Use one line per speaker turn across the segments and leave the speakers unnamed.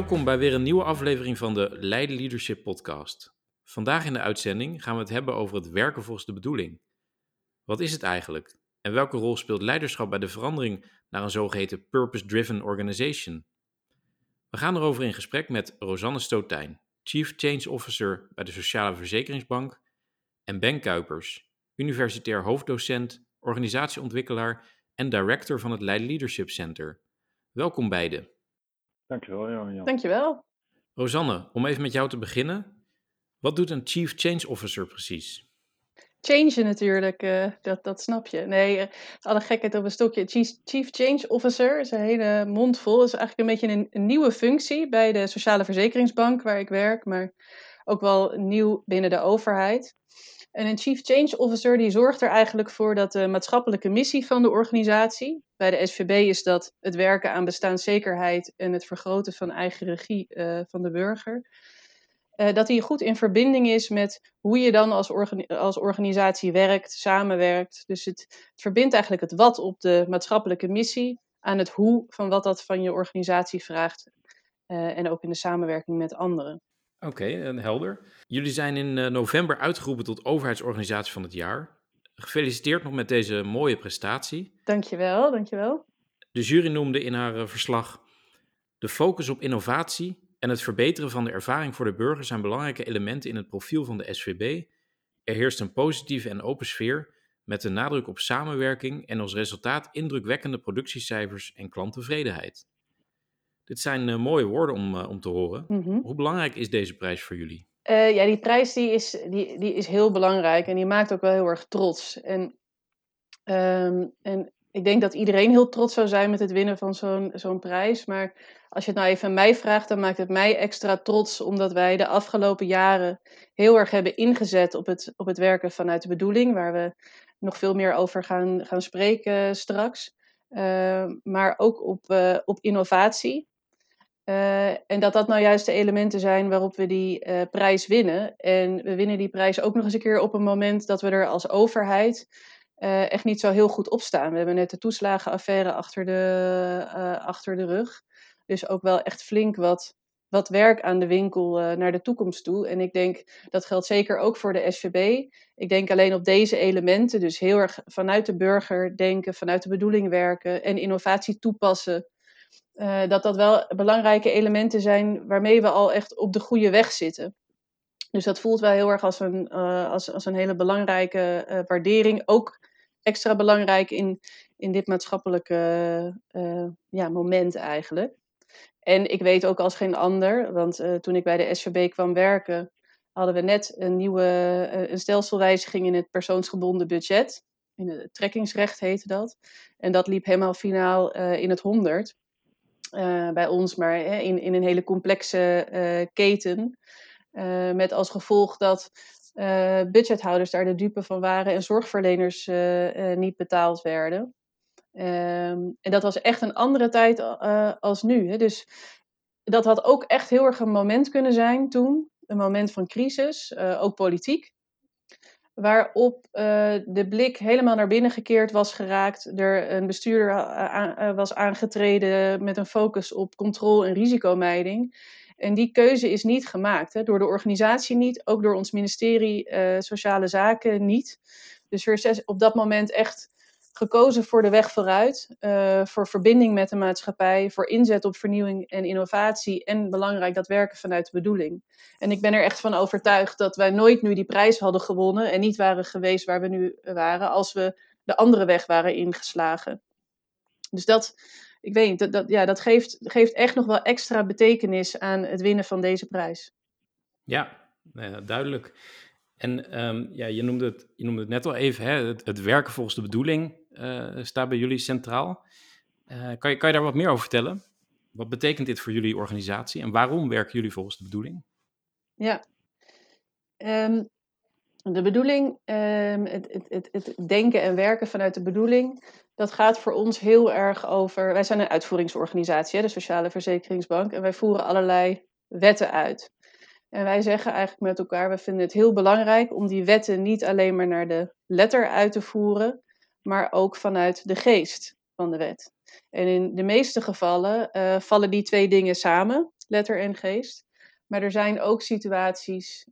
Welkom bij weer een nieuwe aflevering van de Leiden Leadership Podcast. Vandaag in de uitzending gaan we het hebben over het werken volgens de bedoeling. Wat is het eigenlijk? En welke rol speelt leiderschap bij de verandering naar een zogeheten purpose-driven organization? We gaan erover in gesprek met Rosanne Stotijn, Chief Change Officer bij de Sociale Verzekeringsbank, en Ben Kuipers, universitair hoofddocent, organisatieontwikkelaar en director van het Leiden Leadership Center. Welkom beiden.
Dankjewel, Jan.
Dankjewel.
Rosanne, om even met jou te beginnen. Wat doet een Chief Change Officer precies?
Change natuurlijk, uh, dat, dat snap je. Nee, uh, alle gekheid op een stokje. Chief, Chief Change Officer is een hele mond vol. is eigenlijk een beetje een, een, nieuwe functie bij de Sociale Verzekeringsbank waar ik werk, maar ook wel nieuw binnen de overheid. En een Chief Change Officer die zorgt er eigenlijk voor dat de maatschappelijke missie van de organisatie, bij de SVB is dat het werken aan bestaanszekerheid en het vergroten van eigen regie uh, van de burger, uh, dat die goed in verbinding is met hoe je dan als, als organisatie werkt, samenwerkt. Dus het, het verbindt eigenlijk het wat op de maatschappelijke missie aan het hoe van wat dat van je organisatie vraagt. Uh, en ook in de samenwerking met anderen.
Oké, okay, helder. Jullie zijn in uh, november uitgeroepen tot overheidsorganisatie van het jaar. Gefeliciteerd nog met deze mooie prestatie.
Dankjewel, dankjewel.
De jury noemde in haar uh, verslag de focus op innovatie en het verbeteren van de ervaring voor de burger zijn belangrijke elementen in het profiel van de SVB. Er heerst een positieve en open sfeer met de nadruk op samenwerking en als resultaat indrukwekkende productiecijfers en klanttevredenheid. Dit zijn uh, mooie woorden om, uh, om te horen. Mm -hmm. Hoe belangrijk is deze prijs voor jullie?
Uh, ja, die prijs die is, die, die is heel belangrijk en die maakt ook wel heel erg trots. En, um, en ik denk dat iedereen heel trots zou zijn met het winnen van zo'n zo'n prijs. Maar als je het nou even aan mij vraagt, dan maakt het mij extra trots, omdat wij de afgelopen jaren heel erg hebben ingezet op het, op het werken vanuit de bedoeling, waar we nog veel meer over gaan, gaan spreken straks. Uh, maar ook op, uh, op innovatie. Uh, en dat dat nou juist de elementen zijn waarop we die uh, prijs winnen. En we winnen die prijs ook nog eens een keer op een moment dat we er als overheid uh, echt niet zo heel goed op staan. We hebben net de toeslagenaffaire achter de, achter de rug. Dus ook wel echt flink wat, wat werk aan de winkel naar de toekomst toe. En ik denk dat geldt zeker ook voor de SVB. Ik denk alleen op deze elementen, dus heel erg vanuit de burger denken, vanuit de bedoeling werken en innovatie toepassen uh, dat dat wel belangrijke elementen zijn waarmee we al echt op de goede weg zitten. Dus dat voelt wel heel erg als een, uh, als, als een hele belangrijke uh, waardering. Ook extra belangrijk in, in dit maatschappelijke ja, moment eigenlijk. En ik weet ook als geen ander, want toen ik bij de SVB kwam werken, hadden we net een nieuwe een stelselwijziging in het persoonsgebonden budget. In het trekkingsrecht heette dat. En dat liep helemaal finaal in het 100. Uh, bij ons, maar in, in een hele complexe uh, keten. Uh, met als gevolg dat budgethouders daar de dupe van waren en zorgverleners niet betaald werden. Um, en dat was echt een andere tijd als nu. Hè. Dus dat had ook echt heel erg een moment kunnen zijn toen. Een moment van crisis, ook politiek waarop uh, de blik helemaal naar binnen gekeerd was geraakt. Er een bestuurder aan, was aangetreden met een focus op controle en risicomijding. En die keuze is niet gemaakt. Hè, door de organisatie niet, ook door ons ministerie Sociale Zaken niet. Dus er is op dat moment echt gekozen voor de weg vooruit, uh, voor verbinding met de maatschappij, voor inzet op vernieuwing en innovatie en belangrijk dat werken vanuit de bedoeling. En ik ben er echt van overtuigd dat wij nooit nu die prijs hadden gewonnen en niet waren geweest waar we nu waren als we de andere weg waren ingeslagen. Dus dat, ik weet dat, dat, ja, dat geeft, geeft echt nog wel extra betekenis aan het winnen van deze prijs.
Ja, duidelijk. En um, ja, je, noemde het, je noemde het net al even, hè, het, werken volgens de bedoeling staat bij jullie centraal. Uh, kan, je, kan je daar wat meer over vertellen? Wat betekent dit voor jullie organisatie en waarom werken jullie volgens de bedoeling?
Ja, um, de bedoeling, um, het, het, het, het, denken en werken vanuit de bedoeling, dat gaat voor ons heel erg over. Wij zijn een uitvoeringsorganisatie, de Sociale Verzekeringsbank, en wij voeren allerlei wetten uit. En wij zeggen eigenlijk met elkaar, we vinden het heel belangrijk om die wetten niet alleen maar naar de letter uit te voeren, maar ook vanuit de geest van de wet. En in de meeste gevallen uh, vallen die twee dingen samen. letter en geest. Maar er zijn ook situaties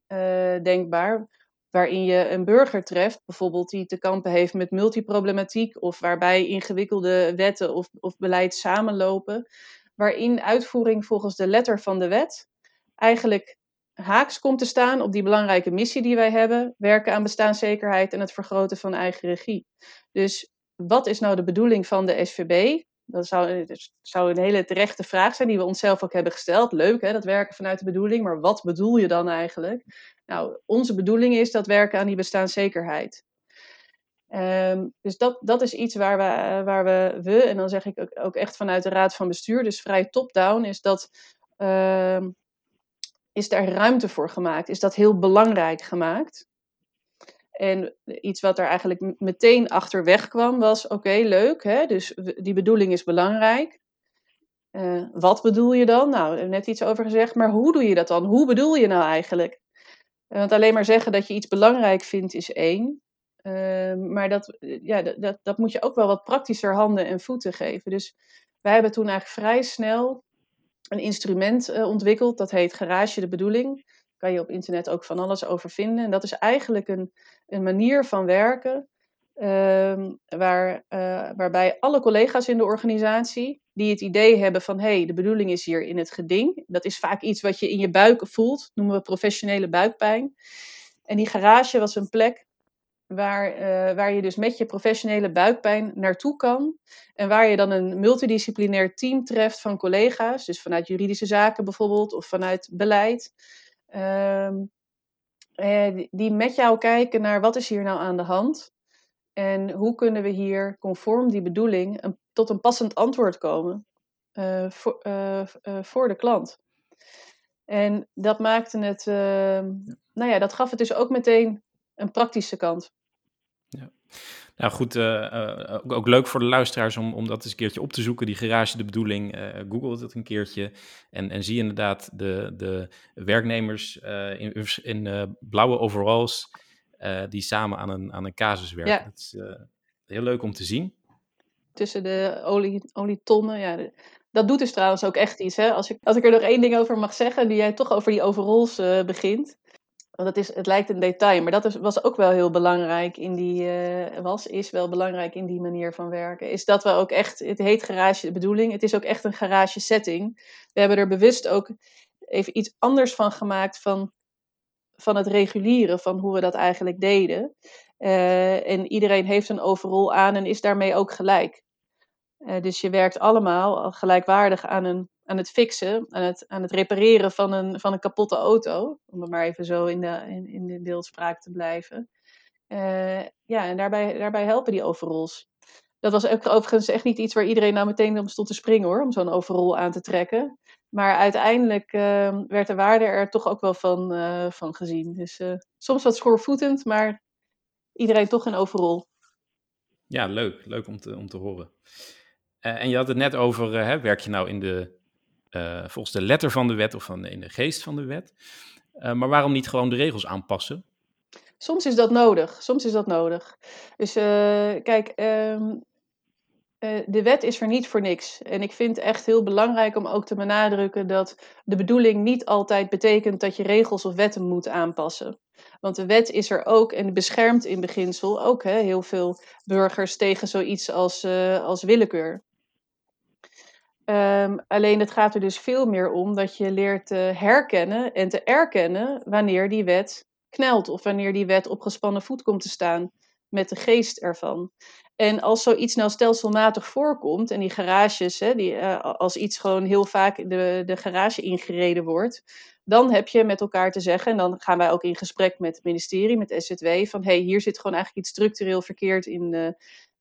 denkbaar waarin je een burger treft, bijvoorbeeld die te kampen heeft met multiproblematiek of waarbij ingewikkelde wetten of, of beleid samenlopen, waarin uitvoering volgens de letter van de wet eigenlijk haaks komt te staan op die belangrijke missie die wij hebben, werken aan bestaanszekerheid en het vergroten van eigen regie. Dus wat is nou de bedoeling van de SVB? Dat zou, zou een hele terechte vraag zijn die we onszelf ook hebben gesteld. Leuk hè, dat werken vanuit de bedoeling, maar wat bedoel je dan eigenlijk? Nou, onze bedoeling is dat werken aan die bestaanszekerheid. Um, dus dat, dat is iets waar we, waar we, we, en dan zeg ik ook, echt vanuit de Raad van Bestuur, dus vrij top-down, is dat uh, is daar ruimte voor gemaakt? Is dat heel belangrijk gemaakt? En iets wat er eigenlijk meteen achter weg kwam was: oké, leuk, hè? dus die bedoeling is belangrijk. Uh, wat bedoel je dan? Nou, net iets over gezegd, maar hoe doe je dat dan? Hoe bedoel je nou eigenlijk? Want alleen maar zeggen dat je iets belangrijk vindt is één. Uh, maar dat, ja, dat, dat moet je ook wel wat praktischer handen en voeten geven. Dus wij hebben toen eigenlijk vrij snel een instrument uh, ontwikkeld. Dat heet Garage de Bedoeling. Daar kan je op internet ook van alles over vinden. En dat is eigenlijk een, een manier van werken. Uh, waar, uh, waarbij alle collega's in de organisatie die het idee hebben van hé, hey, de bedoeling is hier in het geding. Dat is vaak iets wat je in je buik voelt, noemen we professionele buikpijn. En die garage was een plek waar, uh, waar je dus met je professionele buikpijn naartoe kan. En waar je dan een multidisciplinair team treft van collega's, dus vanuit juridische zaken bijvoorbeeld, of vanuit beleid. Um, die met jou kijken naar wat is hier nou aan de hand. En hoe kunnen we hier conform die bedoeling een, tot een passend antwoord komen uh, voor, voor de klant. En dat maakte het, ehm, nou ja, dat gaf het dus ook meteen een praktische kant.
Ja. Nou goed, uh, uh, ook, ook, leuk voor de luisteraars om, om dat eens een keertje op te zoeken, die garage de bedoeling. Uh, Google het een keertje en, en zie inderdaad de, de werknemers in, in blauwe overalls die samen aan een, aan een casus werken. Ja. Dat is heel leuk om te zien.
Tussen de olie, olietonnen, ja. De, dat doet dus trouwens ook echt iets. Hè? Als, ik, als ik er nog één ding over mag zeggen, die jij toch over die overalls begint. Want het, is, het lijkt een detail, maar dat is, was ook wel heel belangrijk in die, uh, was, is wel belangrijk in die manier van werken. Is dat we ook echt, het heet garage de bedoeling, het is ook echt een garage setting. We hebben er bewust ook even iets anders van gemaakt van, van het regulieren, van hoe we dat eigenlijk deden. Uh, en iedereen heeft een overal aan en is daarmee ook gelijk. Uh, dus je werkt allemaal gelijkwaardig aan een aan het fixen, aan het, aan het repareren van een, van een kapotte auto. Om er maar even zo in de, in, in de beeldspraak te blijven. Uh, ja, en daarbij, daarbij helpen die overalls. Dat was ook overigens echt niet iets waar iedereen nou meteen om stond te springen hoor, om zo'n overall aan te trekken. Maar uiteindelijk uh, werd de waarde er toch ook wel van, uh, van gezien. Dus soms wat schoorvoetend, maar iedereen toch een overall.
Ja, leuk. Leuk om te, om te horen. en je had het net over, hè, werk je nou in de volgens de letter van de wet of van, in de geest van de wet. Uh, maar waarom niet gewoon de regels aanpassen?
Soms is dat nodig. Soms is dat nodig. Dus uh, kijk, um, de wet is er niet voor niks. En ik vind het echt heel belangrijk om ook te benadrukken dat de bedoeling niet altijd betekent dat je regels of wetten moet aanpassen. Want de wet is er ook en beschermt in beginsel ook hè, heel veel burgers tegen zoiets als, als willekeur. Um, alleen het gaat er dus veel meer om dat je leert te herkennen en te erkennen wanneer die wet knelt of wanneer die wet op gespannen voet komt te staan met de geest ervan. En als zoiets nou stelselmatig voorkomt en die garages, hè, die, uh, als iets gewoon heel vaak de, de garage ingereden wordt, dan heb je met elkaar te zeggen, en dan gaan wij ook in gesprek met het ministerie, met SZW, van hé, hey, hier zit gewoon eigenlijk iets structureel verkeerd in de,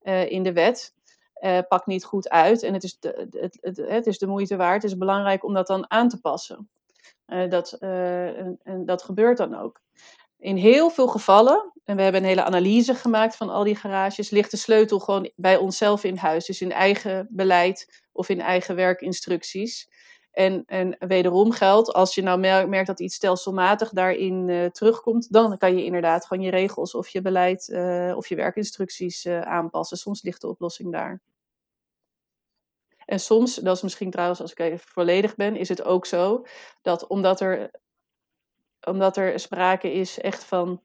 uh, in de wet uh, pakt niet goed uit. En het is, de, het, het, het, is de moeite waard. Het is belangrijk om dat dan aan te passen. Uh, dat, uh, en, en, dat gebeurt dan ook. In heel veel gevallen, en we hebben een hele analyse gemaakt van al die garages, ligt de sleutel gewoon bij onszelf in huis. Dus in eigen beleid of in eigen werkinstructies. En, en wederom geldt, als je nou merkt dat iets stelselmatig daarin uh, terugkomt, dan kan je inderdaad gewoon je regels of je beleid uh, of je werkinstructies uh, aanpassen. Soms ligt de oplossing daar. En soms, dat is misschien trouwens als ik even volledig ben, is het ook zo dat omdat er, omdat er sprake is echt van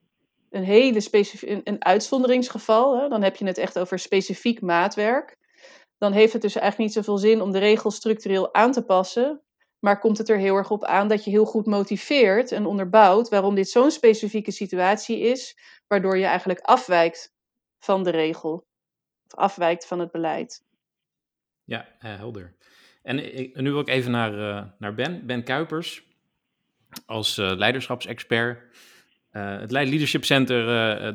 een hele specifiek, een, een uitzonderingsgeval, hè, dan heb je het echt over specifiek maatwerk. Dan heeft het dus eigenlijk niet zoveel zin om de regels structureel aan te passen. Maar komt het er heel erg op aan dat je heel goed motiveert en onderbouwt waarom dit zo'n specifieke situatie is, waardoor je eigenlijk afwijkt van de regel. Of afwijkt van het beleid.
Ja, uh, helder. En nu wil ik even naar, uh, naar Ben. Ben Kuipers, als uh, leiderschapsexpert. het Leadership Center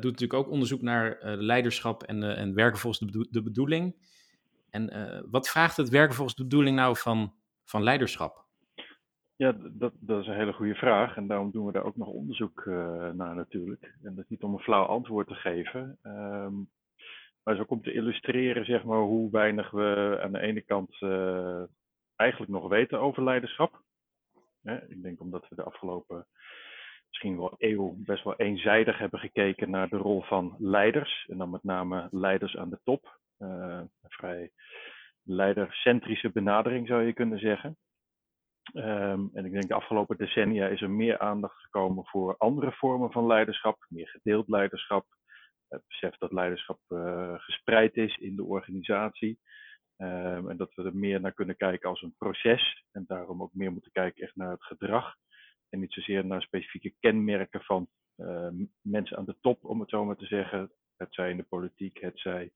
doet natuurlijk ook onderzoek naar leiderschap en, en werken volgens de bedoeling. En wat vraagt het werken volgens de bedoeling nou van, van leiderschap?
Ja, dat, dat is een hele goede vraag en daarom doen we daar ook nog onderzoek uh, naar natuurlijk. En dat is niet om een flauw antwoord te geven, um, maar ook om te illustreren zeg maar, hoe weinig we aan de ene kant uh, eigenlijk nog weten over leiderschap. ik denk omdat we de afgelopen misschien wel eeuw best wel eenzijdig hebben gekeken naar de rol van leiders. En dan met name leiders aan de top. Een vrij leidercentrische benadering zou je kunnen zeggen. Um, en ik denk de afgelopen decennia is er meer aandacht gekomen voor andere vormen van leiderschap, meer gedeeld leiderschap. Het besef dat leiderschap uh, gespreid is in de organisatie. Um, en dat we er meer naar kunnen kijken als een proces. En daarom ook meer moeten kijken echt naar het gedrag. En niet zozeer naar specifieke kenmerken van uh, mensen aan de top, om het zo maar te zeggen. Het zij in de politiek, het zij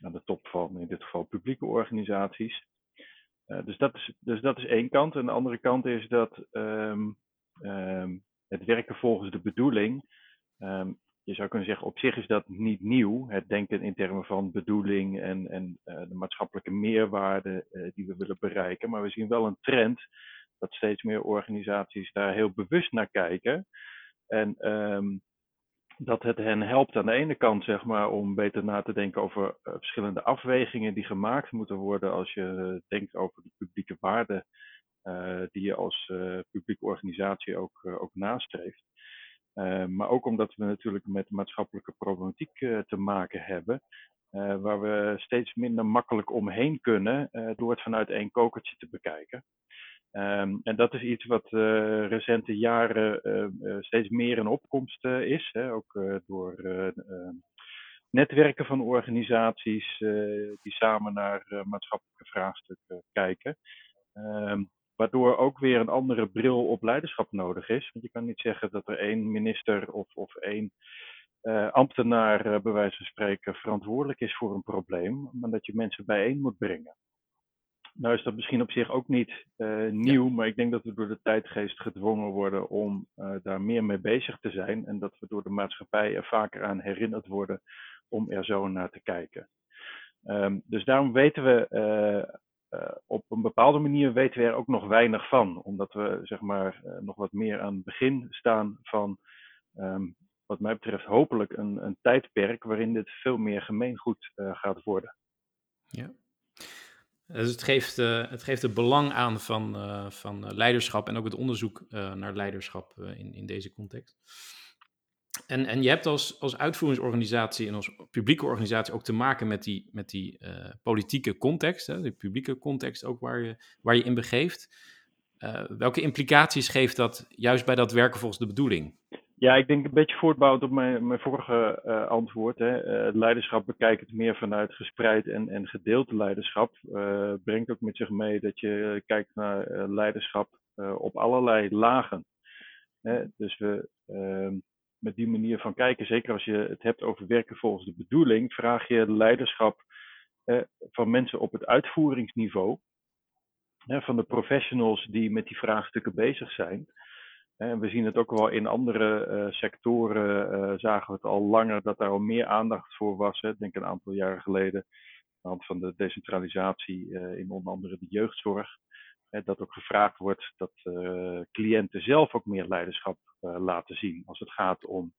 aan de top van in dit geval publieke organisaties. Uh, dus, dat is, dus dat is één kant. En de andere kant is dat um, um, het werken volgens de bedoeling. Je zou kunnen zeggen, op zich is dat niet nieuw. Het denken in termen van bedoeling en, en uh, de maatschappelijke meerwaarde uh, die we willen bereiken. Maar we zien wel een trend dat steeds meer organisaties daar heel bewust naar kijken. En dat het hen helpt aan de ene kant zeg maar, om beter na te denken over uh, verschillende afwegingen die gemaakt moeten worden als je uh, denkt over de publieke waarden uh, die je als publieke organisatie ook, ook nastreeft. maar ook omdat we natuurlijk met maatschappelijke problematiek te maken hebben, waar we steeds minder makkelijk omheen kunnen door het vanuit één kokertje te bekijken. Um, en dat is iets wat uh, recente jaren uh, steeds meer in opkomst is, hè, ook door ehm, netwerken van organisaties die samen naar maatschappelijke vraagstukken kijken. Um, waardoor ook weer een andere bril op leiderschap nodig is. Want je kan niet zeggen dat er één minister of, of één ambtenaar, bij wijze van spreken, verantwoordelijk is voor een probleem, maar dat je mensen bijeen moet brengen. Nou is dat misschien op zich ook niet uh, nieuw, ja. maar ik denk dat we door de tijdgeest gedwongen worden om uh, daar meer mee bezig te zijn. En dat we door de maatschappij er vaker aan herinnerd worden om er zo naar te kijken. Um, dus daarom weten we uh, op een bepaalde manier weten we er ook nog weinig van. Omdat we zeg maar nog wat meer aan het begin staan van um, wat mij betreft hopelijk een, een tijdperk waarin dit veel meer gemeengoed gaat worden.
Ja. Dus het geeft, uh, het geeft het belang aan van, uh, van leiderschap en ook het onderzoek naar leiderschap in, in deze context. En, en je hebt als, als uitvoeringsorganisatie en als publieke organisatie ook te maken met die, met die politieke context, hè, de publieke context ook waar je, waar je in begeeft. welke implicaties geeft dat juist bij dat werken volgens de bedoeling?
Ja, ik denk een beetje voortbouwend op mijn, mijn vorige uh, antwoord. Hè. Uh, leiderschap bekijkt het meer vanuit gespreid en, en gedeeld leiderschap. Uh, brengt ook met zich mee dat je kijkt naar leiderschap op allerlei lagen. Dus we ehm, met die manier van kijken, zeker als je het hebt over werken volgens de bedoeling, vraag je leiderschap van mensen op het uitvoeringsniveau. Van de professionals die met die vraagstukken bezig zijn. En we zien het ook wel in andere uh, sectoren, uh, zagen we het al langer dat daar al meer aandacht voor was. Hè. Ik denk een aantal jaren geleden, aan de hand van de decentralisatie uh, in onder andere de jeugdzorg. Hè, dat ook gevraagd wordt dat cliënten zelf ook meer leiderschap laten zien als het gaat om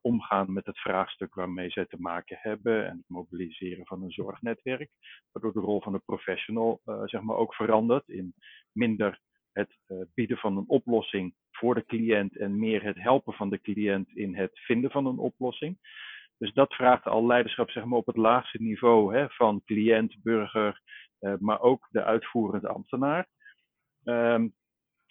omgaan met het vraagstuk waarmee zij te maken hebben en het mobiliseren van een zorgnetwerk. Waardoor de rol van de professional zeg maar ook verandert in minder het uh, bieden van een oplossing voor de cliënt en meer het helpen van de cliënt in het vinden van een oplossing. Dus dat vraagt al leiderschap zeg maar, op het laagste niveau hè, van cliënt, burger, maar ook de uitvoerende ambtenaar. Um,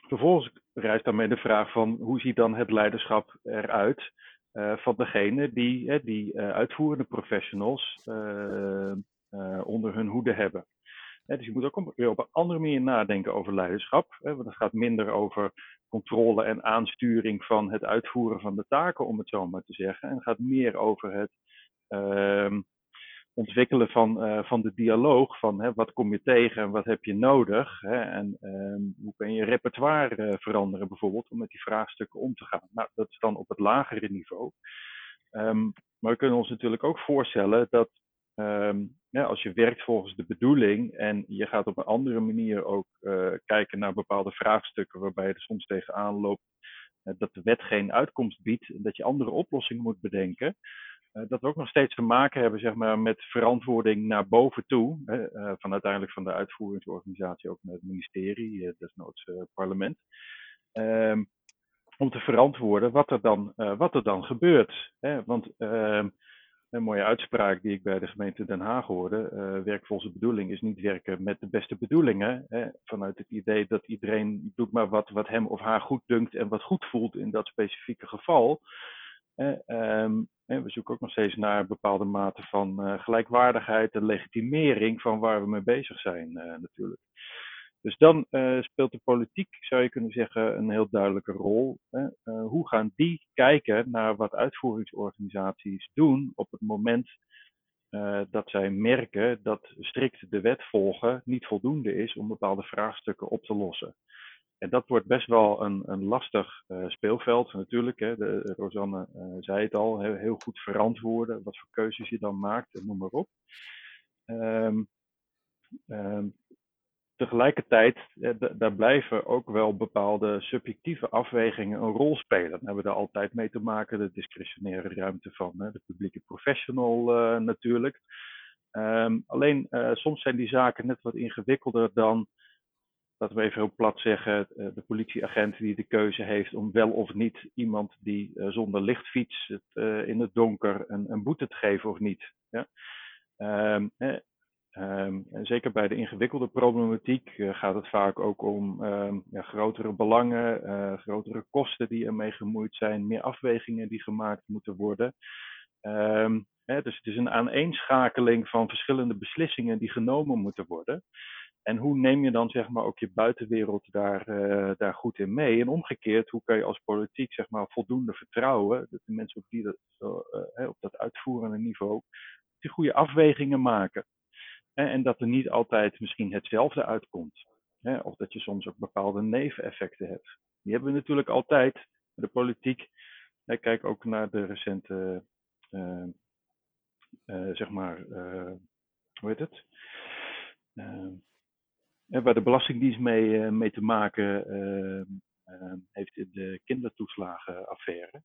vervolgens rijst daarmee de vraag van hoe ziet dan het leiderschap eruit uh, van degene die die uitvoerende professionals onder hun hoede hebben. Dus je moet ook weer op een andere manier nadenken over leiderschap. want het gaat minder over controle en aansturing van het uitvoeren van de taken, om het zo maar te zeggen. En het gaat meer over het uh, ontwikkelen van, uh, van de dialoog. Van hè, wat kom je tegen en wat heb je nodig? Hè, en uh, hoe kun je repertoire uh, veranderen bijvoorbeeld om met die vraagstukken om te gaan. Nou, dat is dan op het lagere niveau. Um, maar we kunnen ons natuurlijk ook voorstellen dat ja, als je werkt volgens de bedoeling en je gaat op een andere manier ook uh, kijken naar bepaalde vraagstukken waarbij je er soms tegenaan loopt uh, dat de wet geen uitkomst biedt en dat je andere oplossingen moet bedenken. Uh, dat we ook nog steeds te maken hebben zeg maar, met verantwoording naar boven toe. van uiteindelijk van de uitvoeringsorganisatie ook naar het ministerie, desnoods parlement. Um, om te verantwoorden wat er dan, wat er dan gebeurt. Hè? Want ehm, een mooie uitspraak die ik bij de gemeente Den Haag hoorde. Uh, werk volgens de bedoeling is niet werken met de beste bedoelingen. Hè, vanuit het idee dat iedereen doet maar wat, wat hem of haar goed dunkt en wat goed voelt in dat specifieke geval. Um, we zoeken ook nog steeds naar bepaalde mate van uh, gelijkwaardigheid en legitimering van waar we mee bezig zijn natuurlijk. Dus dan uh, speelt de politiek, zou je kunnen zeggen, een heel duidelijke rol. Hè? Uh, hoe gaan die kijken naar wat uitvoeringsorganisaties doen op het moment uh, dat zij merken dat strikt de wet volgen niet voldoende is om bepaalde vraagstukken op te lossen? En dat wordt best wel een, een lastig speelveld natuurlijk. Hè? De, Rosanne zei het al, heel, goed verantwoorden wat voor keuzes je dan maakt en noem maar op. Um, tegelijkertijd, eh, daar blijven ook wel bepaalde subjectieve afwegingen een rol spelen. Dan hebben we er altijd mee te maken, de discretionaire ruimte van de publieke professional uh, natuurlijk. Um, alleen uh, soms zijn die zaken net wat ingewikkelder dan, laten we even heel plat zeggen, de politieagent die de keuze heeft om wel of niet iemand die zonder licht fietst in het donker een, een boete te geven of niet. Ja? Um, en zeker bij de ingewikkelde problematiek uh, gaat het vaak ook om um, ja, grotere belangen, uh, grotere kosten die ermee gemoeid zijn, meer afwegingen die gemaakt moeten worden. Um, hè, dus het is een aaneenschakeling van verschillende beslissingen die genomen moeten worden. En hoe neem je dan zeg maar ook je buitenwereld daar, uh, daar goed in mee? En omgekeerd, hoe kan je als politiek zeg maar voldoende vertrouwen dat de mensen op, die dat, op dat uitvoerende niveau die goede afwegingen maken? En dat er niet altijd misschien hetzelfde uitkomt. Of dat je soms ook bepaalde neveneffecten hebt. Die hebben we natuurlijk altijd. De politiek. Kijk ook naar de recente, uh, uh, zeg maar, uh, hoe heet het? waar de Belastingdienst mee, mee te maken heeft in de kindertoeslagenaffaire.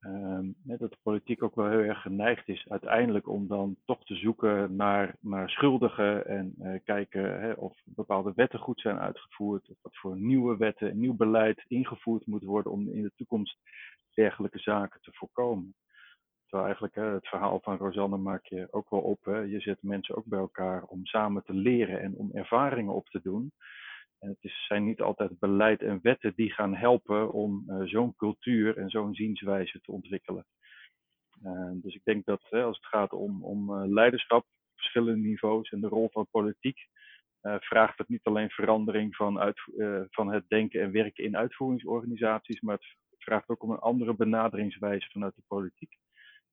Um, dat de politiek ook wel heel erg geneigd is uiteindelijk om dan toch te zoeken naar, naar schuldigen en uh, kijken hè, of bepaalde wetten goed zijn uitgevoerd, of wat voor nieuwe wetten, nieuw beleid ingevoerd moet worden om in de toekomst dergelijke zaken te voorkomen. Terwijl eigenlijk hè, het verhaal van Rosanne maak je ook wel op. Hè. Je zet mensen ook bij elkaar om samen te leren en om ervaringen op te doen. En het is, zijn niet altijd beleid en wetten die gaan helpen om uh, zo'n cultuur en zo'n zienswijze te ontwikkelen. Uh, dus ik denk dat als het gaat om, om leiderschap, verschillende niveaus en de rol van politiek, vraagt het niet alleen verandering van, van het denken en werken in uitvoeringsorganisaties, maar het vraagt ook om een andere benaderingswijze vanuit de politiek.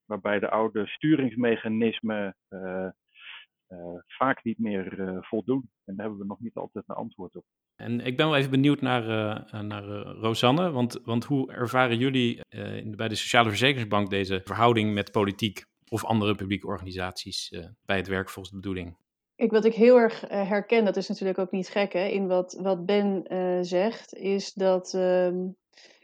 Waarbij de oude sturingsmechanismen vaak niet meer uh, voldoen. En daar hebben we nog niet altijd een antwoord op.
En ik ben wel even benieuwd naar, uh, naar Rosanne, want, want hoe ervaren jullie bij de Sociale Verzekeringsbank deze verhouding met politiek of andere publieke organisaties bij het werk volgens de bedoeling?
Ik, wat ik heel erg herken, dat is natuurlijk ook niet gek hè, in wat, wat Ben zegt, is dat ehm,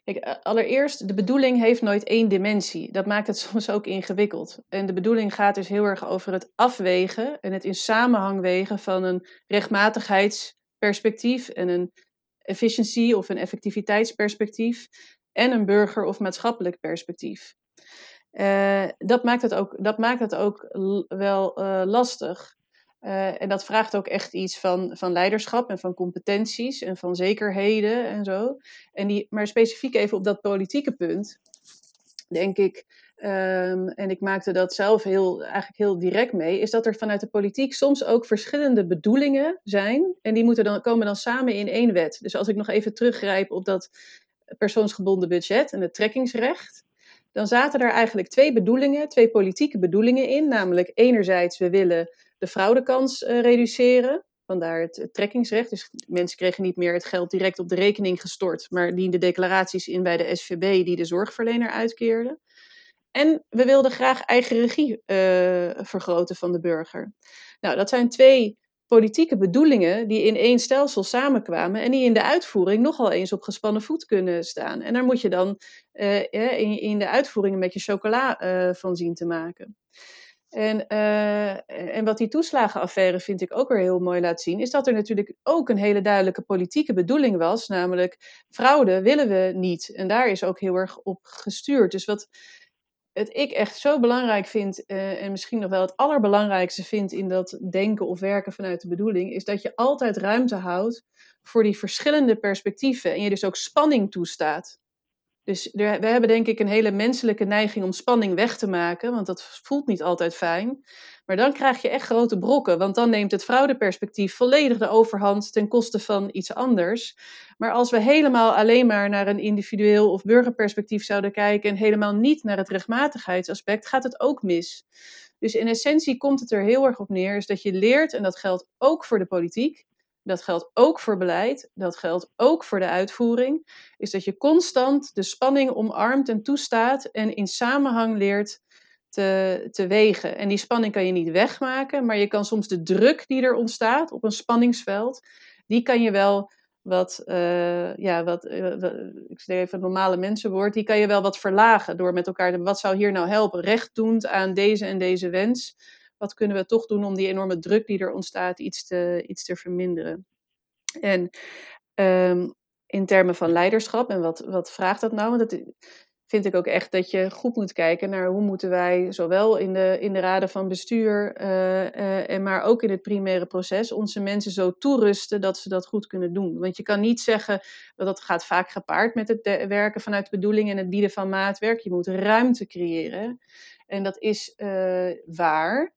Kijk, allereerst, de bedoeling heeft nooit één dimensie. Dat maakt het soms ook ingewikkeld. En de bedoeling gaat dus heel erg over het afwegen en het in samenhang wegen van een rechtmatigheidsperspectief en een efficiëntie of een effectiviteitsperspectief en een burger- of maatschappelijk perspectief. Uh, dat, maakt het ook, dat maakt het ook wel uh, lastig. En dat vraagt ook echt iets van, van leiderschap en van competenties en van zekerheden en zo. En die, maar specifiek even op dat politieke punt, denk ik, Ehm, en ik maakte dat zelf heel, eigenlijk heel direct mee, is dat er vanuit de politiek soms ook verschillende bedoelingen zijn. En die moeten dan, komen dan samen in één wet. Dus als ik nog even teruggrijp op dat persoonsgebonden budget en het trekkingsrecht. Dan zaten er eigenlijk twee bedoelingen, twee politieke bedoelingen in. Namelijk enerzijds, we willen de fraudekans uh, reduceren. Vandaar het, trekkingsrecht. Dus mensen kregen niet meer het geld direct op de rekening gestort, maar dienden declaraties in bij de SVB die de zorgverlener uitkeerde. En we wilden graag eigen regie uh, vergroten van de burger. Nou, dat zijn twee politieke bedoelingen die in één stelsel samenkwamen en die in de uitvoering nogal eens op gespannen voet kunnen staan. En daar moet je dan uh, in, in, de uitvoering een beetje chocola van zien te maken. En, en wat die toeslagenaffaire vind ik ook weer heel mooi laat zien, is dat er natuurlijk ook een hele duidelijke politieke bedoeling was, namelijk fraude willen we niet. En daar is ook heel erg op gestuurd. Dus wat, het ik echt zo belangrijk vind, uh, en misschien nog wel het allerbelangrijkste vind in dat denken of werken vanuit de bedoeling, is dat je altijd ruimte houdt voor die verschillende perspectieven en je dus ook spanning toestaat. Dus we hebben denk ik een hele menselijke neiging om spanning weg te maken, want dat voelt niet altijd fijn. Maar dan krijg je echt grote brokken, want dan neemt het fraudeperspectief volledig de overhand ten koste van iets anders. Maar als we helemaal alleen maar naar een individueel of burgerperspectief zouden kijken en helemaal niet naar het rechtmatigheidsaspect, gaat het ook mis. Dus in essentie komt het er heel erg op neer, is dat je leert, en dat geldt ook voor de politiek, dat geldt ook voor beleid, dat geldt ook voor de uitvoering, is dat je constant de spanning omarmt en toestaat en in samenhang leert te, te wegen. En die spanning kan je niet wegmaken, maar je kan soms de druk die er ontstaat op een spanningsveld, die kan je wel wat, uh, ja, wat, uh, ik zeg even normale mensenwoord, die kan je wel wat verlagen door met elkaar, wat zou hier nou helpen, rechtdoend aan deze en deze wens, wat kunnen we toch doen om die enorme druk die er ontstaat iets te, iets te verminderen. En um, in termen van leiderschap, en wat, wat vraagt dat nou? Want dat, vind ik ook echt dat je goed moet kijken naar hoe moeten wij, zowel in de, in de raden van bestuur, uh, uh, en maar ook in het primaire proces, onze mensen zo toerusten dat ze dat goed kunnen doen. Want je kan niet zeggen, dat dat gaat vaak gepaard met het werken vanuit bedoeling en het bieden van maatwerk. Je moet ruimte creëren. En dat is uh, waar.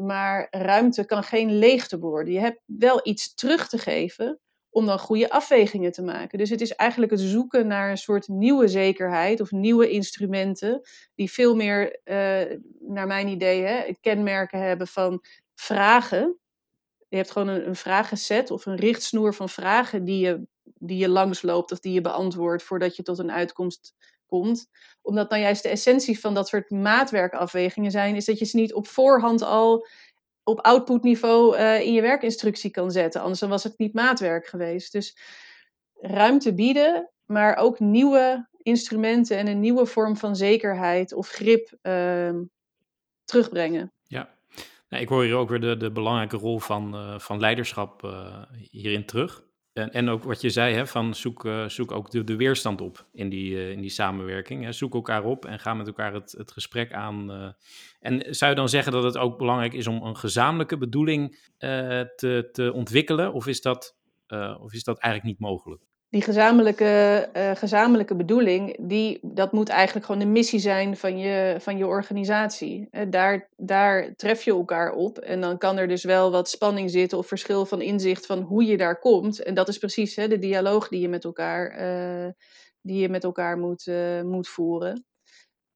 Maar ruimte kan geen leegte worden. Je hebt wel iets terug te geven om dan goede afwegingen te maken. Dus het is eigenlijk het zoeken naar een soort nieuwe zekerheid of nieuwe instrumenten die veel meer, uh, naar mijn idee, hè, kenmerken hebben van vragen. Je hebt gewoon een, een vragenset of een richtsnoer van vragen die je, die je langsloopt of die je beantwoordt voordat je tot een uitkomst komt. Omdat nou juist de essentie van dat soort maatwerkafwegingen zijn, is dat je ze niet op voorhand al op outputniveau uh, in je werkinstructie kan zetten. Anders dan was het niet maatwerk geweest. Dus ruimte bieden, maar ook nieuwe instrumenten en een nieuwe vorm van zekerheid of grip uh, terugbrengen.
Ja, nou, ik hoor hier ook weer de, de belangrijke rol van, uh, van leiderschap uh, hierin terug. En, en ook wat je zei, hè, van zoek, uh, zoek ook de, weerstand op in die, uh, in die samenwerking. Hè. Zoek elkaar op en ga met elkaar het, het gesprek aan. Uh. En zou je dan zeggen dat het ook belangrijk is om een gezamenlijke bedoeling te, te ontwikkelen? Of is, dat, of is dat eigenlijk niet mogelijk?
Die gezamenlijke, uh, gezamenlijke bedoeling, die, dat moet eigenlijk gewoon de missie zijn van je, van je organisatie. Daar, daar tref je elkaar op en dan kan er dus wel wat spanning zitten of verschil van inzicht van hoe je daar komt. En dat is precies hè, de dialoog die je met elkaar, uh, die je met elkaar moet, moet voeren.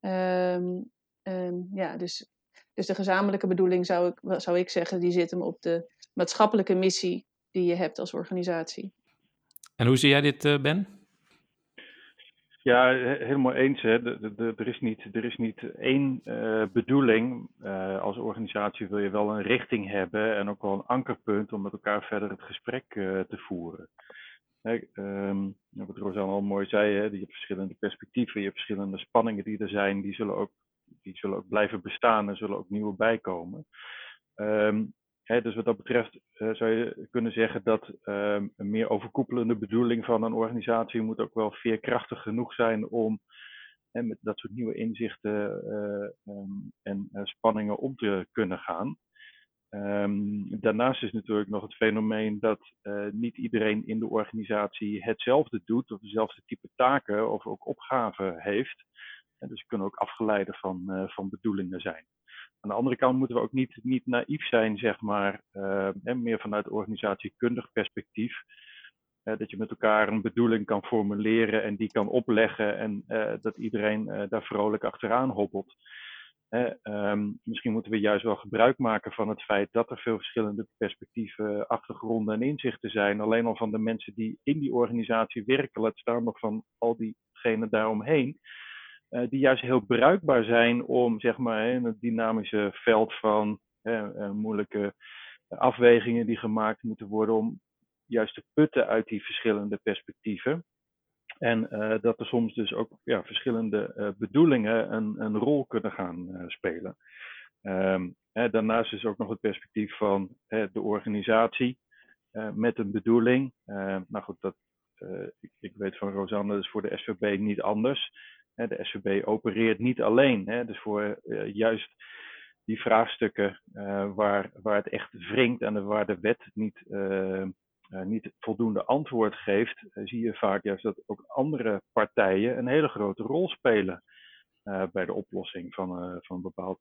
Um, um, ja, dus, dus de gezamenlijke bedoeling zou ik, zou ik zeggen, die zit hem op de maatschappelijke missie die je hebt als organisatie.
En hoe zie jij dit, uh, Ben?
Ja, helemaal eens. Hè. Er, is niet, er is niet één uh, bedoeling. Uh, als organisatie wil je wel een richting hebben en ook wel een ankerpunt om met elkaar verder het gesprek te voeren. Hè, um, wat Rosanne al mooi zei, hè, je hebt verschillende perspectieven, je hebt verschillende spanningen die er zijn, die zullen ook, die zullen ook blijven bestaan en zullen ook nieuwe bijkomen. Um, dus wat dat betreft uh, zou je kunnen zeggen dat uh, een meer overkoepelende bedoeling van een organisatie moet ook wel veerkrachtig genoeg zijn om met dat soort nieuwe inzichten uh, um, en spanningen om te kunnen gaan. Ehm, daarnaast is natuurlijk nog het fenomeen dat niet iedereen in de organisatie hetzelfde doet of dezelfde type taken of ook opgaven heeft. En dus kunnen ook afgeleiden van, van bedoelingen zijn. Aan de andere kant moeten we ook niet, niet naïef zijn, zeg maar, en meer vanuit organisatiekundig perspectief. dat je met elkaar een bedoeling kan formuleren en die kan opleggen en dat iedereen daar vrolijk achteraan hobbelt. Um, misschien moeten we juist wel gebruik maken van het feit dat er veel verschillende perspectieven, achtergronden en inzichten zijn. Alleen al van de mensen die in die organisatie werken, laat staan nog van al diegenen daaromheen. Uh, die juist heel bruikbaar zijn om zeg maar, in het dynamische veld van uh, moeilijke afwegingen die gemaakt moeten worden, om juist te putten uit die verschillende perspectieven. En uh, dat er soms dus ook ja, verschillende bedoelingen een, een, rol kunnen gaan spelen. Um, hè, daarnaast is ook nog het perspectief van hè, de organisatie met een bedoeling. nou goed, dat, ik, ik, weet van Rosanne, dat is voor de SVB niet anders. De SVB opereert niet alleen. Dus voor juist die vraagstukken waar, waar het echt wringt en waar de wet niet uh, niet voldoende antwoord geeft, zie je vaak juist dat ook andere partijen een hele grote rol spelen bij de oplossing van, van een bepaald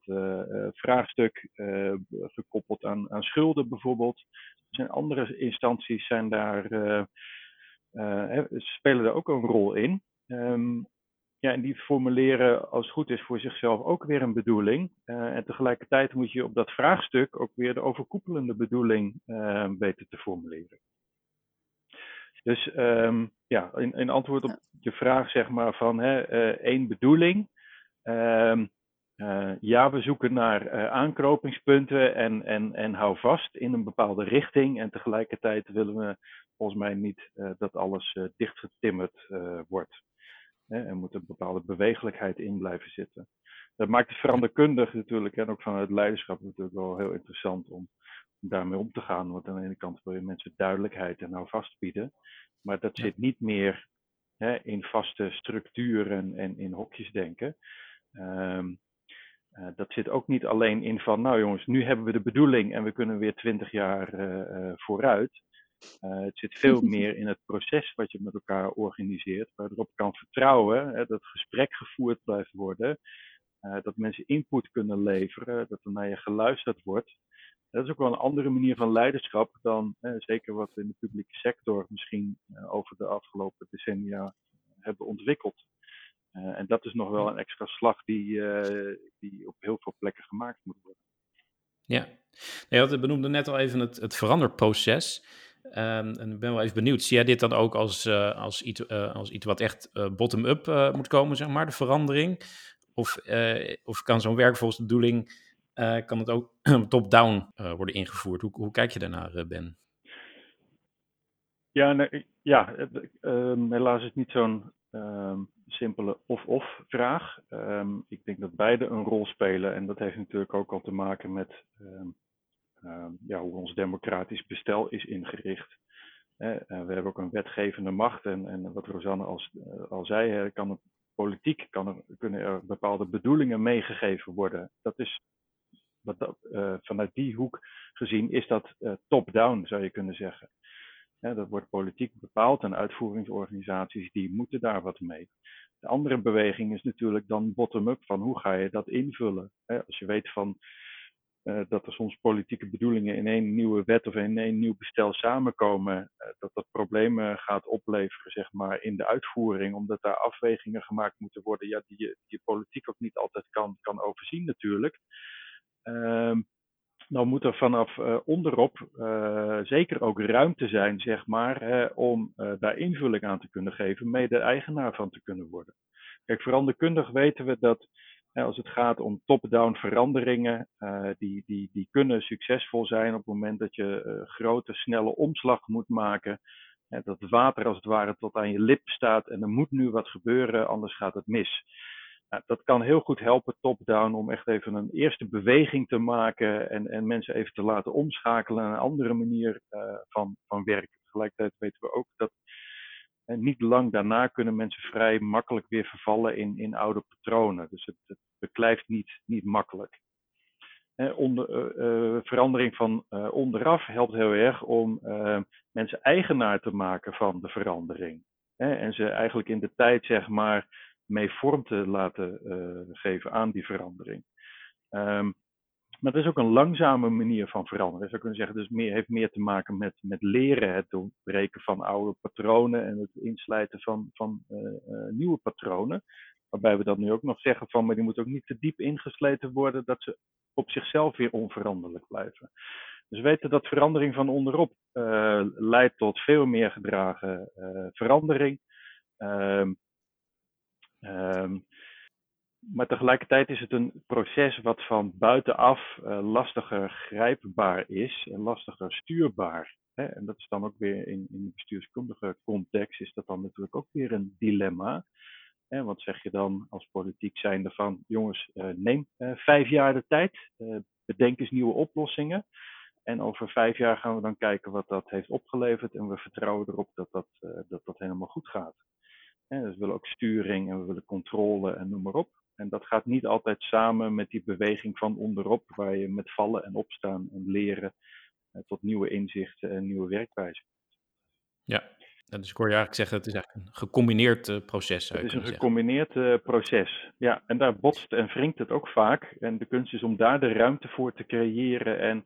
vraagstuk, gekoppeld aan, aan schulden bijvoorbeeld. Zijn andere instanties zijn daar, spelen daar ook een rol in. Um, ja, en die formuleren als het goed is voor zichzelf ook weer een bedoeling. en tegelijkertijd moet je op dat vraagstuk ook weer de overkoepelende bedoeling weten te formuleren. Dus um, ja, in, in, antwoord op je vraag zeg maar van hè, uh, één bedoeling. Um, uh, ja, we zoeken naar aanknopingspunten en, en, en hou vast in een bepaalde richting. En tegelijkertijd willen we volgens mij niet dat alles dichtgetimmerd wordt. Hè, er moet een bepaalde bewegelijkheid in blijven zitten. Dat maakt het veranderkundig natuurlijk en ook vanuit leiderschap natuurlijk wel heel interessant om daarmee om te gaan. Want aan de ene kant wil je mensen duidelijkheid en houvast bieden. Maar dat zit niet meer hè, in vaste structuren en in hokjes denken. Um, uh, dat zit ook niet alleen in van, nou jongens, nu hebben we de bedoeling en we kunnen weer twintig jaar uh, uh, vooruit. Het zit veel meer in het proces wat je met elkaar organiseert, waar je erop kan vertrouwen, hè, dat gesprek gevoerd blijft worden, dat mensen input kunnen leveren, dat er naar je geluisterd wordt. Dat is ook wel een andere manier van leiderschap dan eh, zeker wat we in de publieke sector misschien eh, over de afgelopen decennia hebben ontwikkeld. En dat is nog wel een extra slag die, die op heel veel plekken gemaakt moet worden.
Ja, je benoemde net al even het, het veranderproces. Um, en ik ben wel even benieuwd, zie jij dit dan ook als, uh, als, iets, uh, als iets wat echt uh, bottom-up moet komen, zeg maar, de verandering? Of, of kan zo'n werk volgens de bedoeling uh, kan het ook top-down worden ingevoerd. Hoe, hoe, kijk je daarnaar, Ben?
Ja, nee, ja um, helaas is het niet zo'n um, simpele of-of vraag. Ik denk dat beide een rol spelen en dat heeft natuurlijk ook al te maken met ja, hoe ons democratisch bestel is ingericht. we hebben ook een wetgevende macht en, en wat Rosanne al, al zei, kan het politiek kan er, kunnen er bepaalde bedoelingen meegegeven worden. Dat is dat, uh, vanuit die hoek gezien is dat uh, top-down, zou je kunnen zeggen. Dat wordt politiek bepaald en uitvoeringsorganisaties die moeten daar wat mee. De andere beweging is natuurlijk dan bottom-up, van hoe ga je dat invullen? als je weet van uh, dat er soms politieke bedoelingen in één nieuwe wet of in één nieuw bestel samenkomen, dat dat problemen gaat opleveren zeg maar, in de uitvoering, omdat daar afwegingen gemaakt moeten worden ja, die, je, die politiek ook niet altijd kan, kan overzien natuurlijk. Ehm, dan moet er vanaf onderop zeker ook ruimte zijn, zeg maar, om daar invulling aan te kunnen geven, mede eigenaar van te kunnen worden. Kijk, veranderkundig weten we dat als het gaat om top-down veranderingen, die, die, die kunnen succesvol zijn op het moment dat je grote, snelle omslag moet maken. Dat het water als het ware tot aan je lip staat en er moet nu wat gebeuren, anders gaat het mis. Nou, dat kan heel goed helpen top-down om echt even een eerste beweging te maken en, en mensen even te laten omschakelen naar een andere manier uh, van, van werken. Tegelijkertijd weten we ook dat uh, niet lang daarna kunnen mensen vrij makkelijk weer vervallen in, in oude patronen. Dus het, het beklijft niet, niet makkelijk. onder, verandering van onderaf helpt heel erg om mensen eigenaar te maken van de verandering. en ze eigenlijk in de tijd, zeg maar, mee vorm te laten geven aan die verandering. Um, maar het is ook een langzame manier van veranderen. Je kunnen zeggen, dus meer, heeft meer te maken met, met leren, het doorbreken van oude patronen en het inslijten van, van uh, uh, nieuwe patronen. Waarbij we dat nu ook nog zeggen van, maar die moeten ook niet te diep ingesleten worden dat ze op zichzelf weer onveranderlijk blijven. Dus we weten dat verandering van onderop uh, leidt tot veel meer gedragen verandering. Um, um, maar tegelijkertijd is het een proces wat van buitenaf uh, lastiger grijpbaar is en lastiger stuurbaar. Hè? En dat is dan ook weer in, in de bestuurskundige context, is dat dan natuurlijk ook weer een dilemma. Hè? Wat zeg je dan als politiek zijnde van, jongens, uh, neem uh, vijf jaar de tijd, bedenk eens nieuwe oplossingen. En over vijf jaar gaan we dan kijken wat dat heeft opgeleverd en we vertrouwen erop dat dat, dat, dat helemaal goed gaat. Hè? We willen ook sturing en we willen controle en noem maar op. En dat gaat niet altijd samen met die beweging van onderop, waar je met vallen en opstaan en leren eh, tot nieuwe inzichten en nieuwe werkwijzen.
Ja, dus ik hoor je eigenlijk zeggen, het is eigenlijk een gecombineerd uh, proces.
Het is een gecombineerd uh, proces, ja. En daar botst en wringt het ook vaak. En de kunst is om daar de ruimte voor te creëren en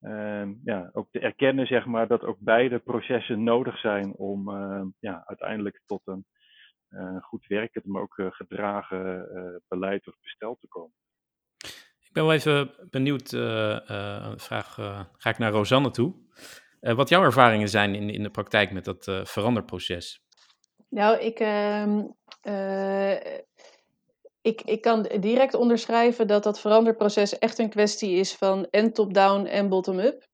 uh, ja, ook te erkennen, zeg maar, dat ook beide processen nodig zijn om ja, uiteindelijk tot een eh, goed werkend, maar ook eh, gedragen eh, beleid of bestel te komen.
Ik ben wel even benieuwd, vraag, ga ik naar Rosanne toe. wat jouw ervaringen zijn in, in de praktijk met dat veranderproces?
Nou, ik, uh, ik, ik kan direct onderschrijven dat dat veranderproces echt een kwestie is van en top-down en bottom-up.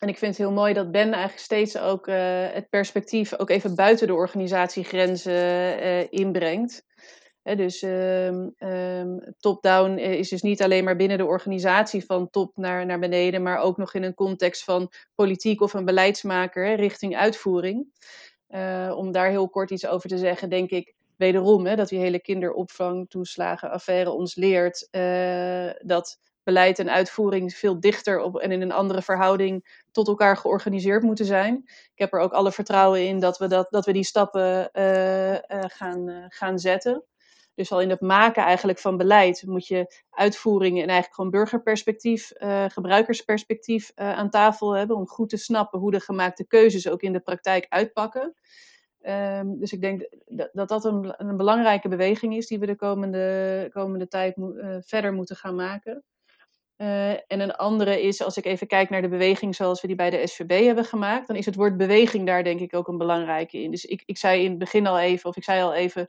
En ik vind het heel mooi dat Ben eigenlijk steeds ook uh, het perspectief ook even buiten de organisatiegrenzen uh, inbrengt. dus um, um, top-down is dus niet alleen maar binnen de organisatie van top naar, naar beneden, maar ook nog in een context van politiek of een beleidsmaker richting uitvoering. Om daar heel kort iets over te zeggen, denk ik wederom dat die hele kinderopvangtoeslagenaffaire ons leert dat beleid en uitvoering veel dichter op, en in een andere verhouding tot elkaar georganiseerd moeten zijn. Ik heb er ook alle vertrouwen in dat we, dat, dat we die stappen uh, uh, gaan, uh, gaan zetten. Dus al in het maken eigenlijk van beleid moet je uitvoering en eigenlijk gewoon burgerperspectief, gebruikersperspectief aan tafel hebben. Om goed te snappen hoe de gemaakte keuzes ook in de praktijk uitpakken. Um, dus ik denk dat dat, een, een, belangrijke beweging is die we de komende, komende tijd verder moeten gaan maken. Uh, en een andere is, als ik even kijk naar de beweging zoals we die bij de SVB hebben gemaakt, dan is het woord beweging daar denk ik ook een belangrijke in. Dus ik, ik zei in het begin al even, of ik zei al even,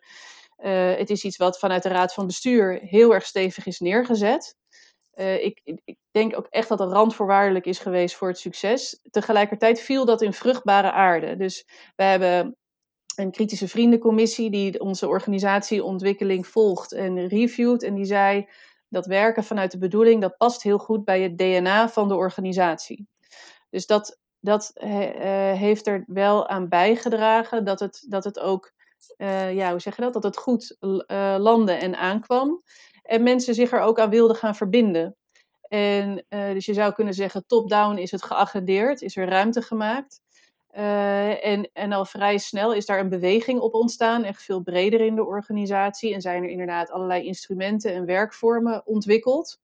uh, het is iets wat vanuit de Raad van Bestuur heel erg stevig is neergezet. Uh, ik, ik, denk ook echt dat dat randvoorwaardelijk is geweest voor het succes. Tegelijkertijd viel dat in vruchtbare aarde. Dus we hebben een kritische vriendencommissie die onze organisatieontwikkeling volgt en reviewt. En die zei, dat werken vanuit de bedoeling, dat past heel goed bij het DNA van de organisatie. Dus dat, dat uh, heeft er wel aan bijgedragen dat het, dat het ook, uh, ja, hoe zeg je dat? Dat het goed uh, landde en aankwam. En mensen zich er ook aan wilden gaan verbinden. En dus je zou kunnen zeggen, top-down is het geagendeerd, is er ruimte gemaakt. Uh, en, en al vrij snel is daar een beweging op ontstaan, echt veel breder in de organisatie. En zijn er inderdaad allerlei instrumenten en werkvormen ontwikkeld.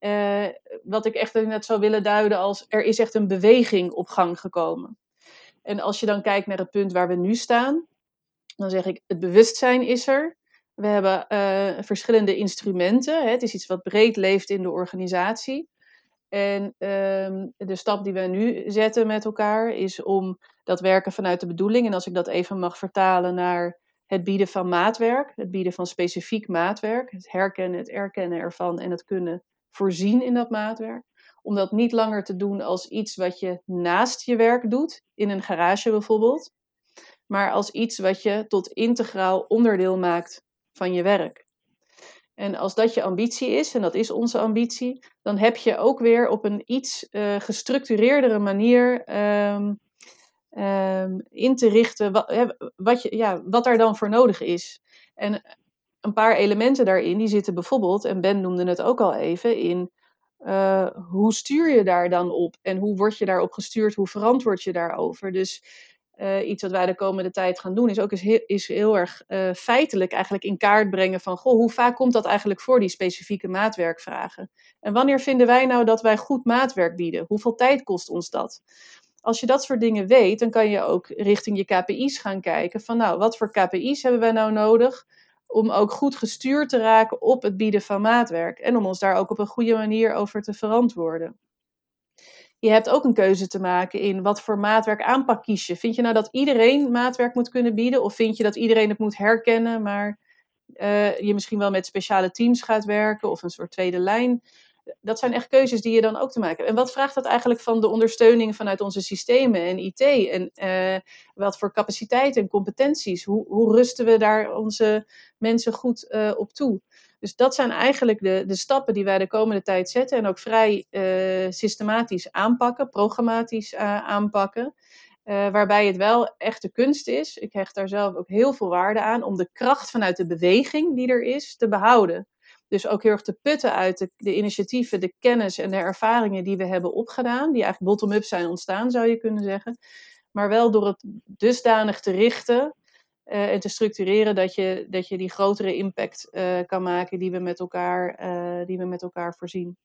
Uh, wat ik echt net zou willen duiden als er is echt een beweging op gang gekomen. En als je dan kijkt naar het punt waar we nu staan, dan zeg ik het bewustzijn is er. We hebben uh, verschillende instrumenten. Hè. Het is iets wat breed leeft in de organisatie. En um, de stap die we nu zetten met elkaar is om dat werken vanuit de bedoeling, en als ik dat even mag vertalen naar het bieden van maatwerk, het bieden van specifiek maatwerk, het herkennen, het erkennen ervan en het kunnen voorzien in dat maatwerk. Om dat niet langer te doen als iets wat je naast je werk doet, in een garage bijvoorbeeld, maar als iets wat je tot integraal onderdeel maakt van je werk. En als dat je ambitie is, en dat is onze ambitie, dan heb je ook weer op een iets uh, gestructureerdere manier um, um, in te richten wat, wat, je, ja, wat er dan voor nodig is. En een paar elementen daarin, die zitten bijvoorbeeld, en Ben noemde het ook al even, in hoe stuur je daar dan op? En hoe word je daarop gestuurd? Hoe verantwoord je daarover? Dus uh, iets wat wij de komende tijd gaan doen, is ook eens heel, is heel erg uh, feitelijk eigenlijk in kaart brengen van, goh, hoe vaak komt dat eigenlijk voor, die specifieke maatwerkvragen? En wanneer vinden wij nou dat wij goed maatwerk bieden? Hoeveel tijd kost ons dat? Als je dat soort dingen weet, dan kan je ook richting je KPI's gaan kijken van, nou, wat voor KPI's hebben wij nou nodig om ook goed gestuurd te raken op het bieden van maatwerk en om ons daar ook op een goede manier over te verantwoorden je hebt ook een keuze te maken in wat voor maatwerk aanpak kies je. Vind je nou dat iedereen maatwerk moet kunnen bieden? Of vind je dat iedereen het moet herkennen, maar uh, je misschien wel met speciale teams gaat werken of een soort tweede lijn? Dat zijn echt keuzes die je dan ook te maken hebt. En wat vraagt dat eigenlijk van de ondersteuning vanuit onze systemen en IT? En uh, wat voor capaciteiten en competenties? Hoe, hoe rusten we daar onze mensen goed uh, op toe? Dus dat zijn eigenlijk de, de stappen die wij de komende tijd zetten en ook vrij uh, systematisch aanpakken, programmatisch uh, aanpakken. Uh, waarbij het wel echt de kunst is, ik hecht daar zelf ook heel veel waarde aan, om de kracht vanuit de beweging die er is te behouden. Dus ook heel erg te putten uit de initiatieven, de kennis en de ervaringen die we hebben opgedaan, die eigenlijk bottom-up zijn ontstaan, zou je kunnen zeggen. Maar wel door het dusdanig te richten uh, en te structureren dat je, dat je die grotere impact uh, kan maken die we met elkaar, uh, die we met elkaar voorzien.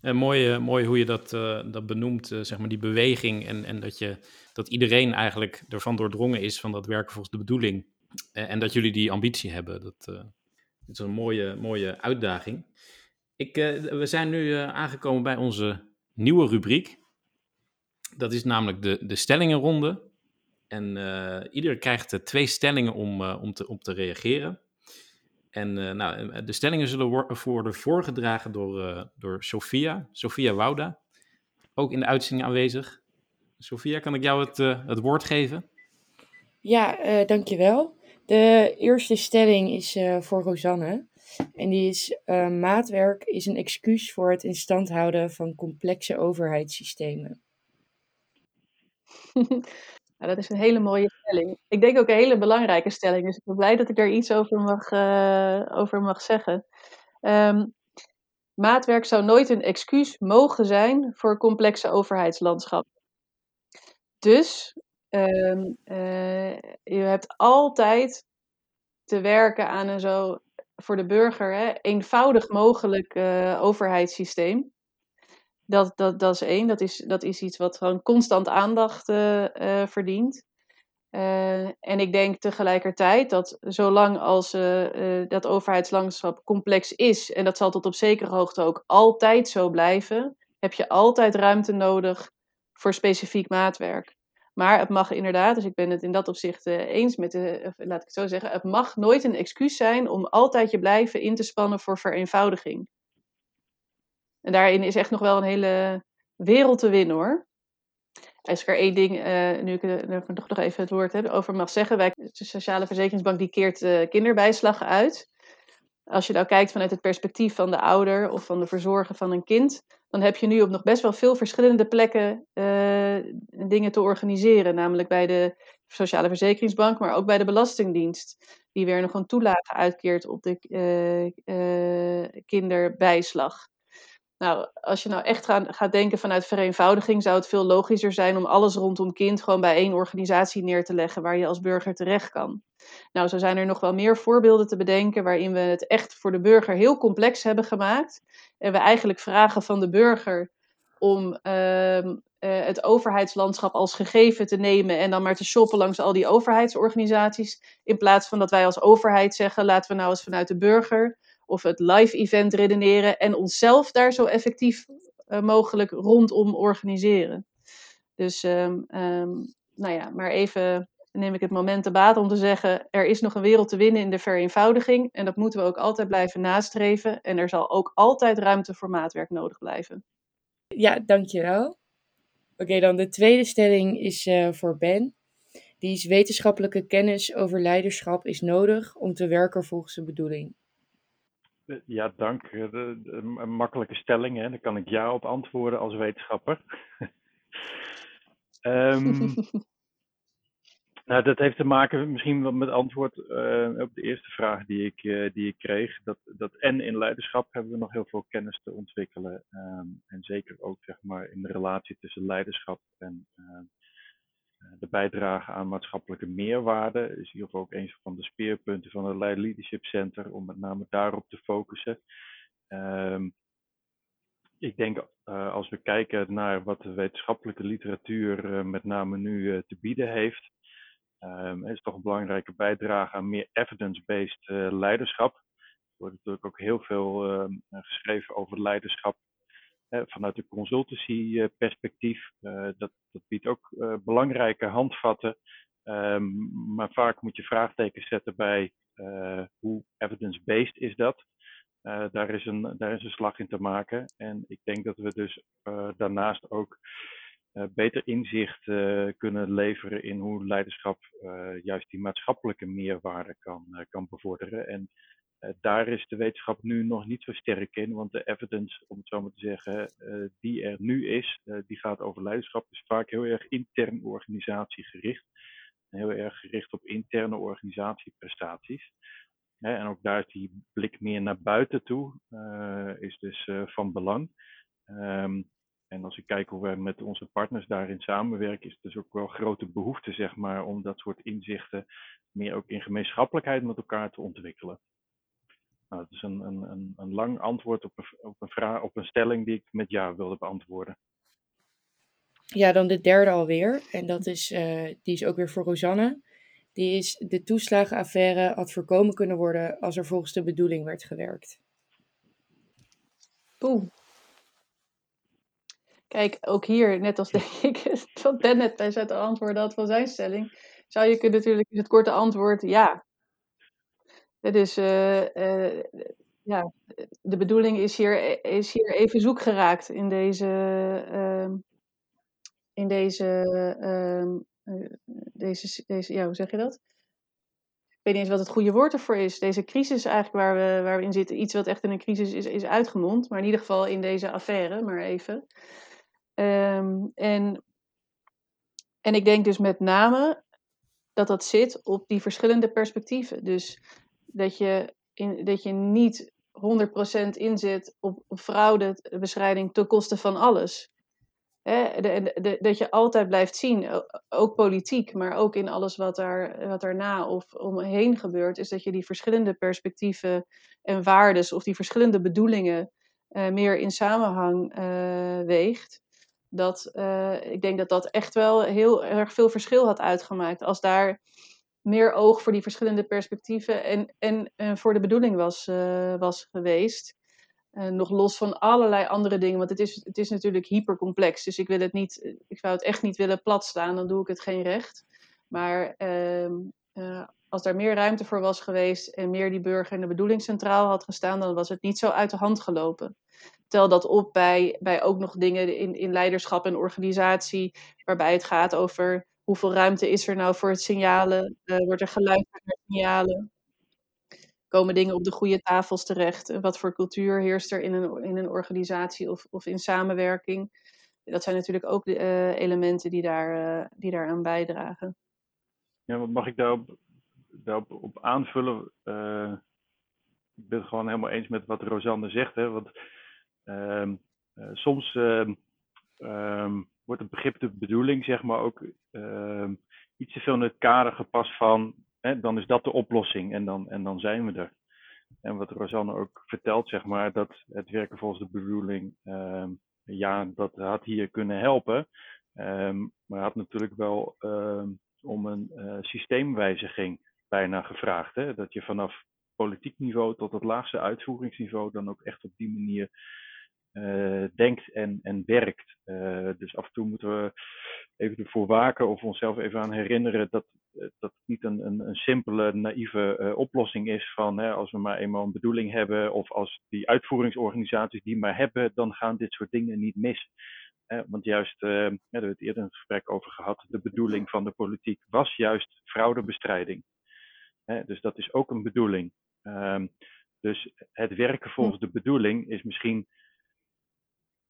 En mooi, mooi hoe je dat, dat benoemt, zeg maar die beweging en, en dat, je, dat iedereen eigenlijk ervan doordrongen is van dat werken volgens de bedoeling. en dat jullie die ambitie hebben. Dat, dat is een mooie, mooie uitdaging. Ik, we zijn nu aangekomen bij onze nieuwe rubriek. Dat is namelijk de, de stellingenronde. En uh, ieder krijgt uh, twee stellingen om, uh, om, te, om te reageren. En nou, de stellingen zullen worden voorgedragen door, door Sophia, Sophia Wouda. Ook in de uitzending aanwezig. Sophia, kan ik jou het, het woord geven?
Ja, dankjewel. De eerste stelling is voor Rosanne. En die is: maatwerk is een excuus voor het in stand houden van complexe overheidssystemen.
Nou, dat is een hele mooie stelling. Ik denk ook een hele belangrijke stelling. Dus ik ben blij dat ik daar iets over mag, uh, over mag zeggen. Um, maatwerk zou nooit een excuus mogen zijn voor complexe overheidslandschappen. Dus um, uh, je hebt altijd te werken aan een zo voor de burger hè, eenvoudig mogelijk uh, overheidssysteem. Dat, dat, dat is één. Dat is, dat is iets wat gewoon constant aandacht uh, uh, verdient. Uh, en ik denk tegelijkertijd dat zolang als dat overheidslandschap complex is, en dat zal tot op zekere hoogte ook altijd zo blijven, heb je altijd ruimte nodig voor specifiek maatwerk. Maar het mag inderdaad, dus ik ben het in dat opzicht eens met de, laat ik het zo zeggen, het mag nooit een excuus zijn om altijd je blijven in te spannen voor vereenvoudiging. En daarin is echt nog wel een hele wereld te winnen hoor. Als ik er één ding, uh, nu ik nog, nog even het woord heb, over mag zeggen. Wij, de Sociale Verzekeringsbank die keert uh, kinderbijslag uit. Als je nou kijkt vanuit het perspectief van de ouder of van de verzorger van een kind, dan heb je nu op nog best wel veel verschillende plekken dingen te organiseren. Namelijk bij de Sociale Verzekeringsbank, maar ook bij de Belastingdienst. Die weer nog een toelage uitkeert op de kinderbijslag. Nou, als je nou echt gaat, gaat denken vanuit vereenvoudiging, zou het veel logischer zijn om alles rondom kind gewoon bij één organisatie neer te leggen waar je als burger terecht kan. Nou, zo zijn er nog wel meer voorbeelden te bedenken waarin we het echt voor de burger heel complex hebben gemaakt. En we eigenlijk vragen van de burger om uh, uh, het overheidslandschap als gegeven te nemen en dan maar te shoppen langs al die overheidsorganisaties. In plaats van dat wij als overheid zeggen, laten we nou eens vanuit de burger of het live event redeneren en onszelf daar zo effectief uh, mogelijk rondom organiseren. Dus, um, um, nou ja, maar even neem ik het moment te baat om te zeggen: er is nog een wereld te winnen in de vereenvoudiging en dat moeten we ook altijd blijven nastreven. En er zal ook altijd ruimte voor maatwerk nodig blijven.
Ja, dankjewel. Oké, dan de tweede stelling is uh, voor Ben. Die is wetenschappelijke kennis over leiderschap is nodig om te werken volgens de bedoeling.
Ja, dank. Een makkelijke stelling, hè? daar kan ik ja op antwoorden als wetenschapper. um, Nou, dat heeft te maken misschien wel met antwoord uh, op de eerste vraag die ik, uh, die ik kreeg. Dat, dat en in leiderschap hebben we nog heel veel kennis te ontwikkelen. Um, en zeker ook zeg maar, in de relatie tussen leiderschap en uh, de bijdrage aan maatschappelijke meerwaarde. Is hier ook een van de speerpunten van het Leadership Center om met name daarop te focussen. Um, ik denk als we kijken naar wat de wetenschappelijke literatuur met name nu te bieden heeft, Um, is toch een belangrijke bijdrage aan meer evidence-based leiderschap. Er wordt natuurlijk ook heel veel uh, geschreven over leiderschap vanuit de consultancy-perspectief. Eh, dat, dat, biedt ook belangrijke handvatten. Um, maar vaak moet je vraagtekens zetten bij hoe evidence-based is dat. daar, is een, daar is een slag in te maken. En ik denk dat we dus daarnaast ook beter inzicht kunnen leveren in hoe leiderschap juist die maatschappelijke meerwaarde kan, kan bevorderen. En daar is de wetenschap nu nog niet zo sterk in, want de evidence, om het zo maar te zeggen, die er nu is, die gaat over leiderschap, is vaak heel erg intern organisatiegericht. Heel erg gericht op interne organisatieprestaties. en ook daar is die blik meer naar buiten toe, is dus van belang. Um, en als ik kijk hoe wij met onze partners daarin samenwerken, is het dus ook wel grote behoefte, zeg maar, om dat soort inzichten meer ook in gemeenschappelijkheid met elkaar te ontwikkelen. Nou, dat is een, een, een, lang antwoord op een, op, een vraag, op een stelling die ik met ja wilde beantwoorden.
Ja, dan de derde alweer. En dat is, uh, die is ook weer voor Rosanne. Die is de toeslagenaffaire had voorkomen kunnen worden als er volgens de bedoeling werd gewerkt.
Oeh, Kijk, ook hier, net als denk ik, wat Ben net bij zijn antwoord had van zijn stelling, zou je kunnen natuurlijk het korte antwoord ja. Dus ja, de bedoeling is hier, is hier even zoek geraakt in deze, uh, in deze, ehm, deze, deze, ja, hoe zeg je dat? Ik weet niet eens wat het goede woord ervoor is. Deze crisis eigenlijk waar we, waar we in zitten, iets wat echt in een crisis is, is uitgemond, maar in ieder geval in deze affaire, maar even. Um, en, en ik denk dus met name dat dat zit op die verschillende perspectieven. Dus dat je, in, dat je niet 100% inzet op, op ten koste van alles. He, de, de, dat je altijd blijft zien, ook politiek, maar ook in alles wat, daar, wat daarna of omheen gebeurt, is dat je die verschillende perspectieven en waardes of die verschillende bedoelingen uh, meer in samenhang uh, weegt dat, uh, ik denk dat dat echt wel heel erg veel verschil had uitgemaakt. Als daar meer oog voor die verschillende perspectieven en, en, en voor de bedoeling was, uh, was geweest. Uh, nog los van allerlei andere dingen, want het is, het is natuurlijk hypercomplex. Dus ik wil het niet, ik zou het echt niet willen platslaan, dan doe ik het geen recht. Maar ehm, als daar meer ruimte voor was geweest en meer die burger in de bedoeling centraal had gestaan, dan was het niet zo uit de hand gelopen tel dat op bij, bij ook nog dingen in, in leiderschap en organisatie, waarbij het gaat over hoeveel ruimte is er nou voor het signalen, uh, wordt er geluisterd naar signalen, komen dingen op de goede tafels terecht, wat voor cultuur heerst er in een, in een organisatie of, of in samenwerking. Dat zijn natuurlijk ook de uh, elementen die, daar, uh, die daaraan bijdragen.
Ja, wat mag ik daarop, daarop op aanvullen? ik ben het gewoon helemaal eens met wat Rosanne zegt. Hè? Want uh, soms um, um, wordt het begrip de bedoeling, zeg maar, ook iets te veel in het kader gepast van, hè, dan is dat de oplossing en dan, en dan zijn we er. En wat Rosanne ook vertelt, zeg maar, dat het werken volgens de bedoeling, ja, dat had hier kunnen helpen. maar had natuurlijk wel om een uh, systeemwijziging bijna gevraagd. Hè? Dat je vanaf politiek niveau tot het laagste uitvoeringsniveau dan ook echt op die manier uh, denkt en, en werkt. Uh, dus af en toe moeten we even ervoor waken of onszelf even aan herinneren dat, eh, dat het niet een, een, een simpele, naïeve uh, oplossing is van hè, als we maar eenmaal een bedoeling hebben of als die uitvoeringsorganisaties die maar hebben, dan gaan dit soort dingen niet mis. want juist, daar hebben we het eerder een gesprek over gehad, de bedoeling van de politiek was juist fraudebestrijding. dus dat is ook een bedoeling. Um, dus het werken volgens hm. de bedoeling is misschien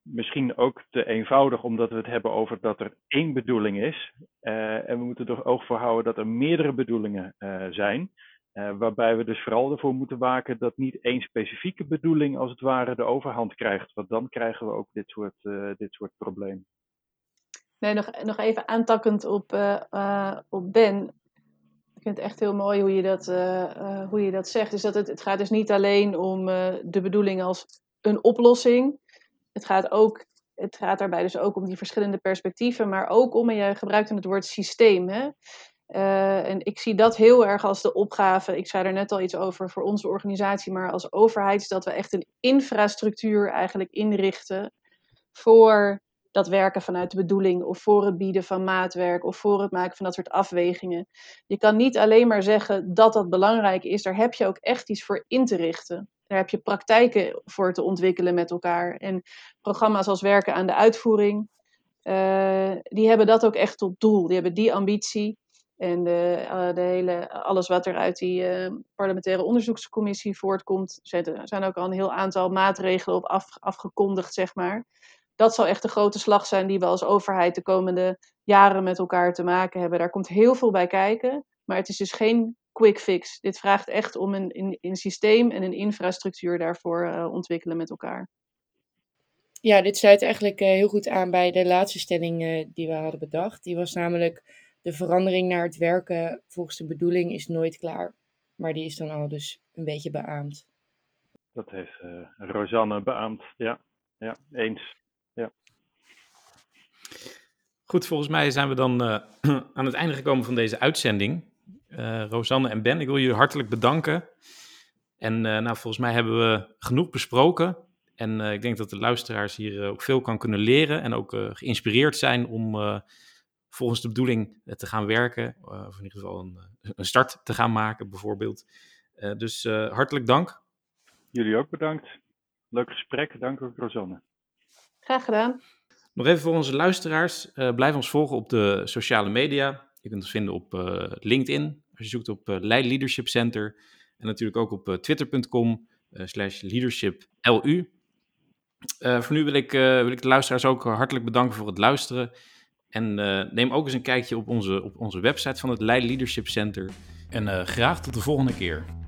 misschien ook te eenvoudig, omdat we het hebben over dat er één bedoeling is. en we moeten er oog voor houden dat er meerdere bedoelingen zijn. waarbij we dus vooral ervoor moeten waken dat niet één specifieke bedoeling als het ware de overhand krijgt. Want dan krijgen we ook dit soort, dit soort problemen.
Nee, nog, nog even aantakkend op, op Ben vind het echt heel mooi hoe je dat, hoe je dat zegt. Dus dat het, het gaat dus niet alleen om de bedoeling als een oplossing. Het gaat, ook, het gaat daarbij dus ook om die verschillende perspectieven, maar ook om, en jij gebruikt het woord systeem. Hè? en ik zie dat heel erg als de opgave. Ik zei er net al iets over voor onze organisatie, maar als overheid is dat we echt een infrastructuur eigenlijk inrichten voor dat werken vanuit de bedoeling of voor het bieden van maatwerk of voor het maken van dat soort afwegingen. Je kan niet alleen maar zeggen dat dat belangrijk is, daar heb je ook echt iets voor in te richten. Daar heb je praktijken voor te ontwikkelen met elkaar. En programma's als werken aan de uitvoering, uh, die hebben dat ook echt tot doel. Die hebben die ambitie. En de, uh, de hele, alles wat er uit die uh, parlementaire onderzoekscommissie voortkomt, er zijn ook al een heel aantal maatregelen op af, afgekondigd, zeg maar dat zal echt de grote slag zijn die we als overheid de komende jaren met elkaar te maken hebben. Daar komt heel veel bij kijken, maar het is dus geen quick fix. Dit vraagt echt om een, een, een systeem en een infrastructuur daarvoor uh, ontwikkelen met elkaar.
Ja, dit sluit eigenlijk uh, heel goed aan bij de laatste stelling uh, die we hadden bedacht. Die was namelijk de verandering naar het werken volgens de bedoeling is nooit klaar. Maar die is dan al dus een beetje beaamd.
Dat heeft Rosanne beaamd, ja. Ja, eens. Ja.
Goed, volgens mij zijn we dan uh, aan het einde gekomen van deze uitzending. Uh, Rosanne en Ben, ik wil jullie hartelijk bedanken. En uh, nou, volgens mij hebben we genoeg besproken. En ik denk dat de luisteraars hier ook veel kan kunnen leren en ook geïnspireerd zijn om volgens de bedoeling te gaan werken. of in ieder geval een, een, start te gaan maken, bijvoorbeeld. dus hartelijk dank.
Jullie ook bedankt. Leuk gesprek. Dank ook, Rosanne.
Graag gedaan.
Nog even voor onze luisteraars. Uh, blijf ons volgen op de sociale media. Je kunt ons vinden op uh, LinkedIn. Je zoekt op uh, Leid Leadership Center. En natuurlijk ook op twitter.com slash leadershiplu. voor nu wil ik, wil ik de luisteraars ook hartelijk bedanken voor het luisteren. En neem ook eens een kijkje op onze, op onze website van het Leid Leadership Center. En graag tot de volgende keer.